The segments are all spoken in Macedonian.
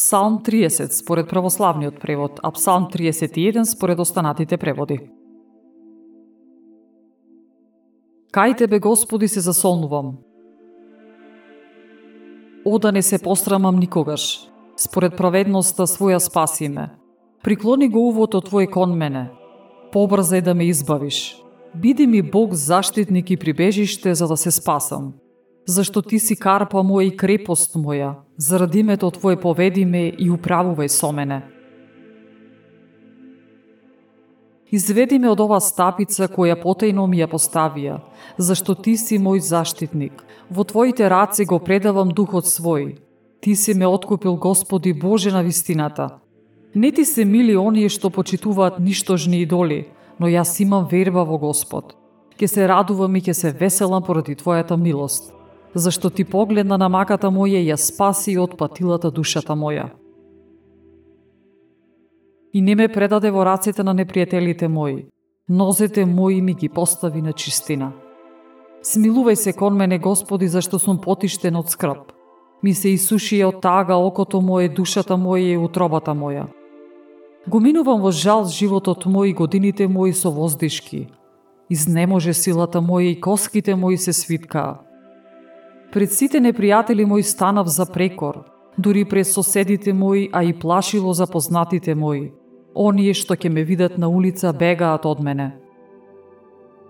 Псалм 30 според православниот превод, а Псалм 31 според останатите преводи. Кај Тебе, Господи, се засолнувам. О, да не се посрамам никогаш. Според праведноста своја спаси ме. Приклони го увото Твој кон мене. Побрзај да ме избавиш. Биди ми Бог заштитник и прибежиште за да се спасам. Зашто Ти си карпа моја и крепост моја. Заради името Твое поведи ме и управувај со мене. Изведи ме од ова стапица која потајно ми ја поставија, зашто ти си мој заштитник. Во твоите раце го предавам духот свој. Ти си ме откупил, Господи Боже на вистината. Не ти се мили оние што почитуваат ништожни идоли, но јас имам верба во Господ. Ке се радувам и ке се веселам поради Твојата милост, зашто Ти погледна на маката моја и ја спаси од патилата душата моја и не ме предаде во раците на непријателите мои. Нозете мои ми ги постави на чистина. Смилувај се кон мене, Господи, зашто сум потиштен од скрб. Ми се исуши од тага окото моje, душата моја и утробата моја. Го минувам во жал животот мој и годините мои со воздишки. Изнеможе силата моја и коските мои се свиткаа. Пред сите непријатели мои станав за прекор, дури пред соседите мои, а и плашило за познатите мои. Оние што ќе ме видат на улица бегаат од мене.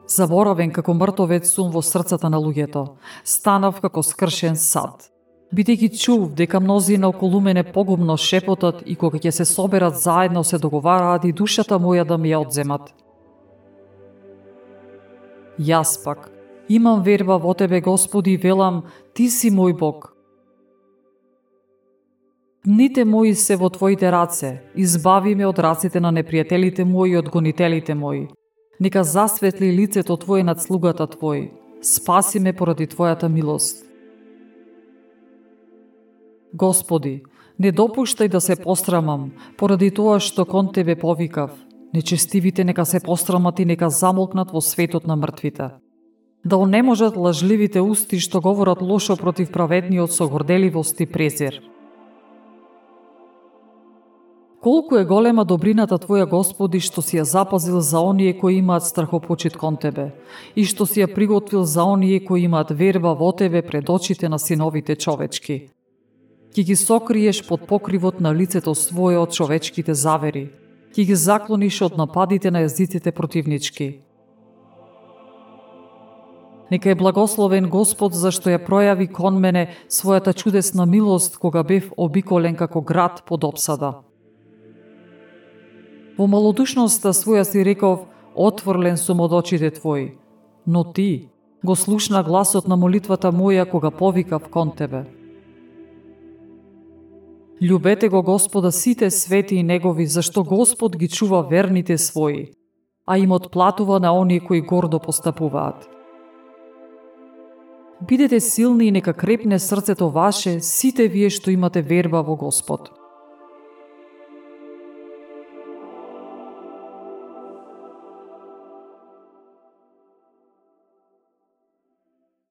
Заборавен како мртовец сум во срцата на луѓето. Станав како скршен сад. Бидејќи чув дека мнози на околу мене погубно шепотат и кога ќе се соберат заедно се договараат и душата моја да ми ја одземат. Јас пак имам верба во Тебе, Господи, велам, Ти си мој Бог. Дните мои се во Твоите раце, избави ме од раците на непријателите мои и од гонителите мои. Нека засветли лицето Твое над слугата Твој. Спаси ме поради Твојата милост. Господи, не допуштај да се пострамам, поради тоа што кон Тебе повикав. Нечестивите нека се пострамат и нека замолкнат во светот на мртвите. Да онеможат лажливите усти што говорат лошо против праведниот со горделивост и презир Колку е голема добрината Твоја Господи што си ја запазил за оние кои имаат страхопочит кон Тебе и што си ја приготвил за оние кои имаат верба во Тебе пред очите на синовите човечки. Ки ги сокриеш под покривот на лицето свое од човечките завери, ки ги заклониш од нападите на јазиците противнички. Нека е благословен Господ зашто ја пројави кон мене својата чудесна милост кога бев обиколен како град под обсада. Во малодушноста своја си реков, отворлен сум од очите Твои, но Ти го слушна гласот на молитвата моја кога повикав кон Тебе. Любете го Господа сите свети и негови, зашто Господ ги чува верните своји, а им отплатува на оние кои гордо постапуваат. Бидете силни и нека крепне срцето ваше, сите вие што имате верба во Господ.